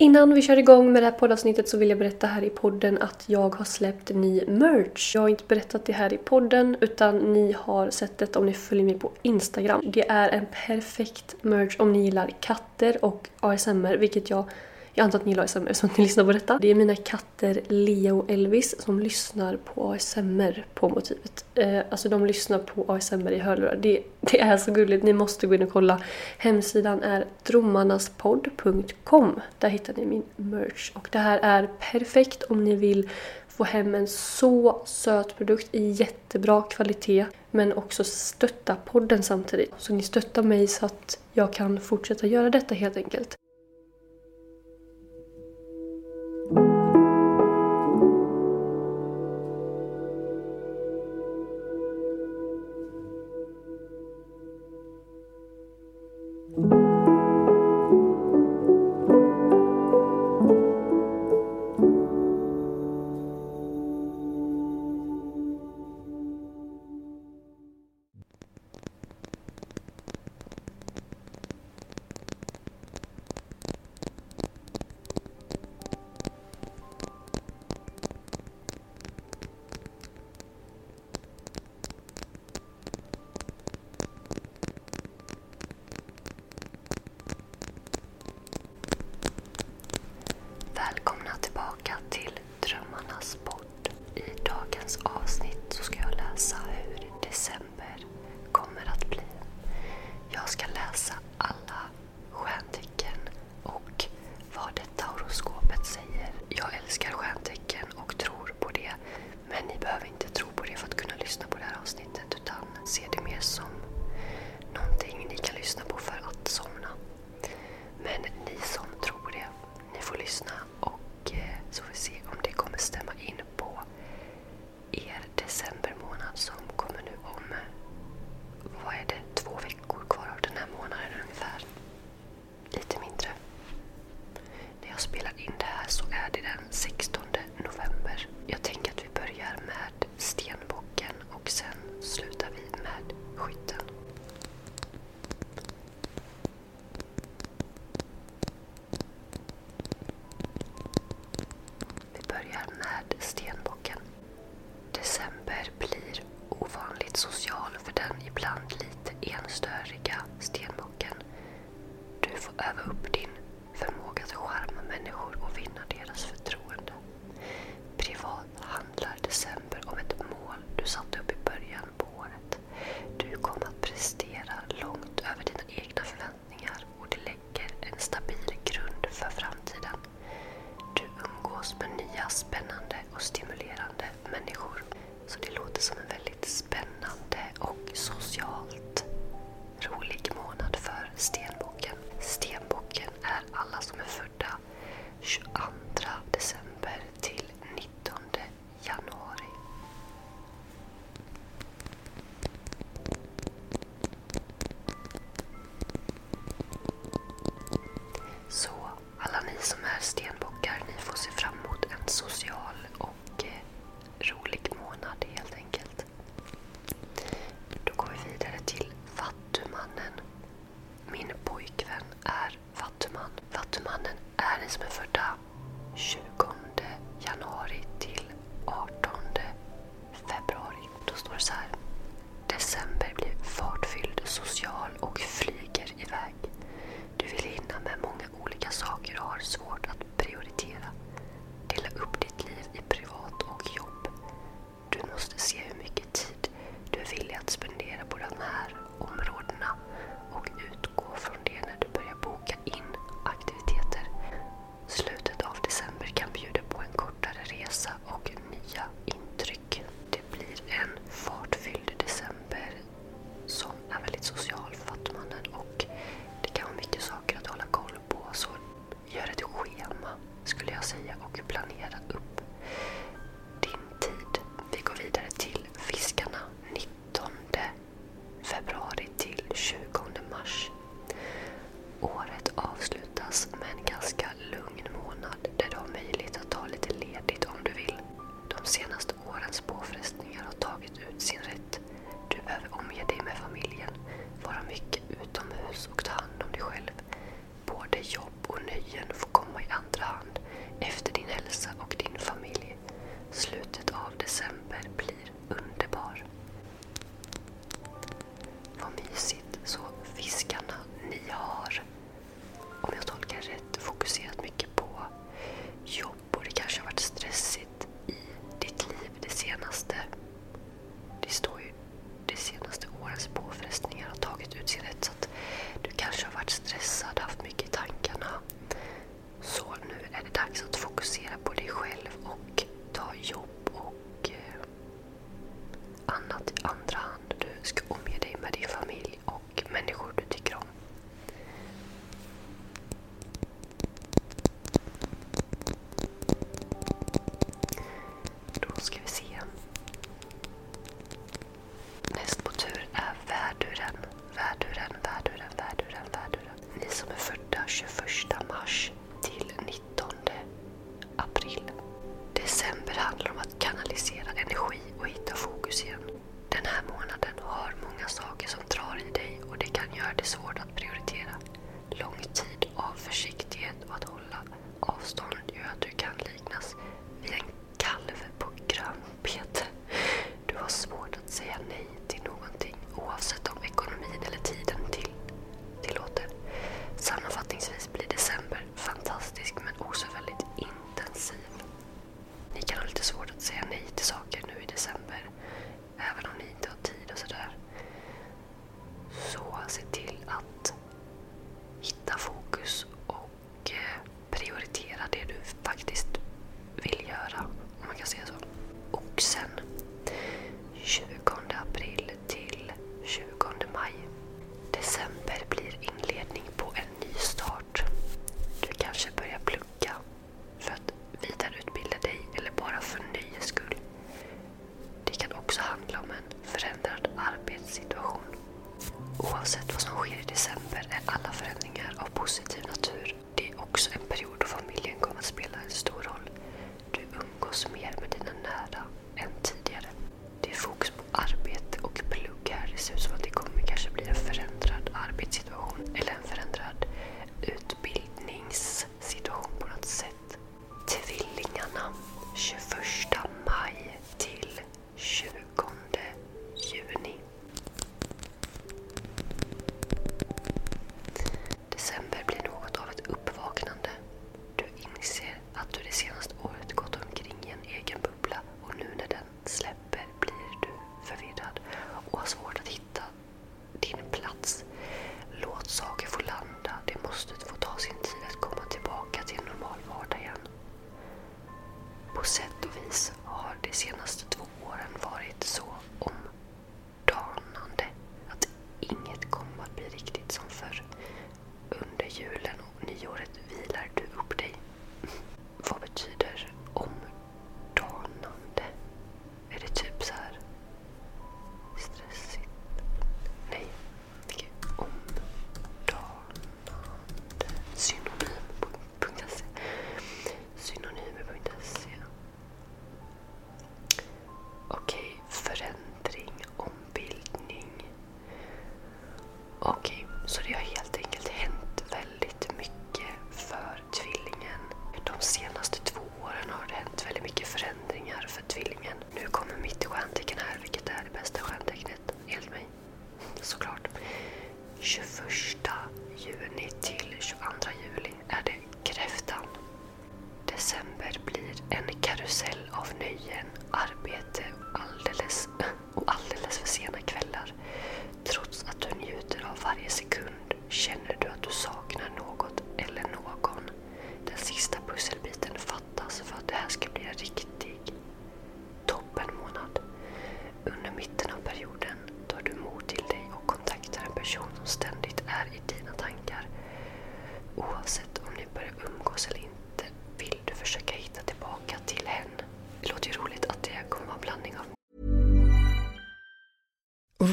Innan vi kör igång med det här poddavsnittet så vill jag berätta här i podden att jag har släppt ny merch. Jag har inte berättat det här i podden utan ni har sett det om ni följer mig på Instagram. Det är en perfekt merch om ni gillar katter och ASMR vilket jag jag antar att ni gillar ASMR eftersom ni lyssnar på detta. Det är mina katter Leo och Elvis som lyssnar på ASMR på motivet. Eh, alltså de lyssnar på ASMR i hörlurar. Det, det är så gulligt, ni måste gå in och kolla. Hemsidan är drommarnaspodd.com. Där hittar ni min merch. Och det här är perfekt om ni vill få hem en så söt produkt i jättebra kvalitet men också stötta podden samtidigt. Så ni stöttar mig så att jag kan fortsätta göra detta helt enkelt. plomar, un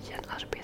tjejer arbetar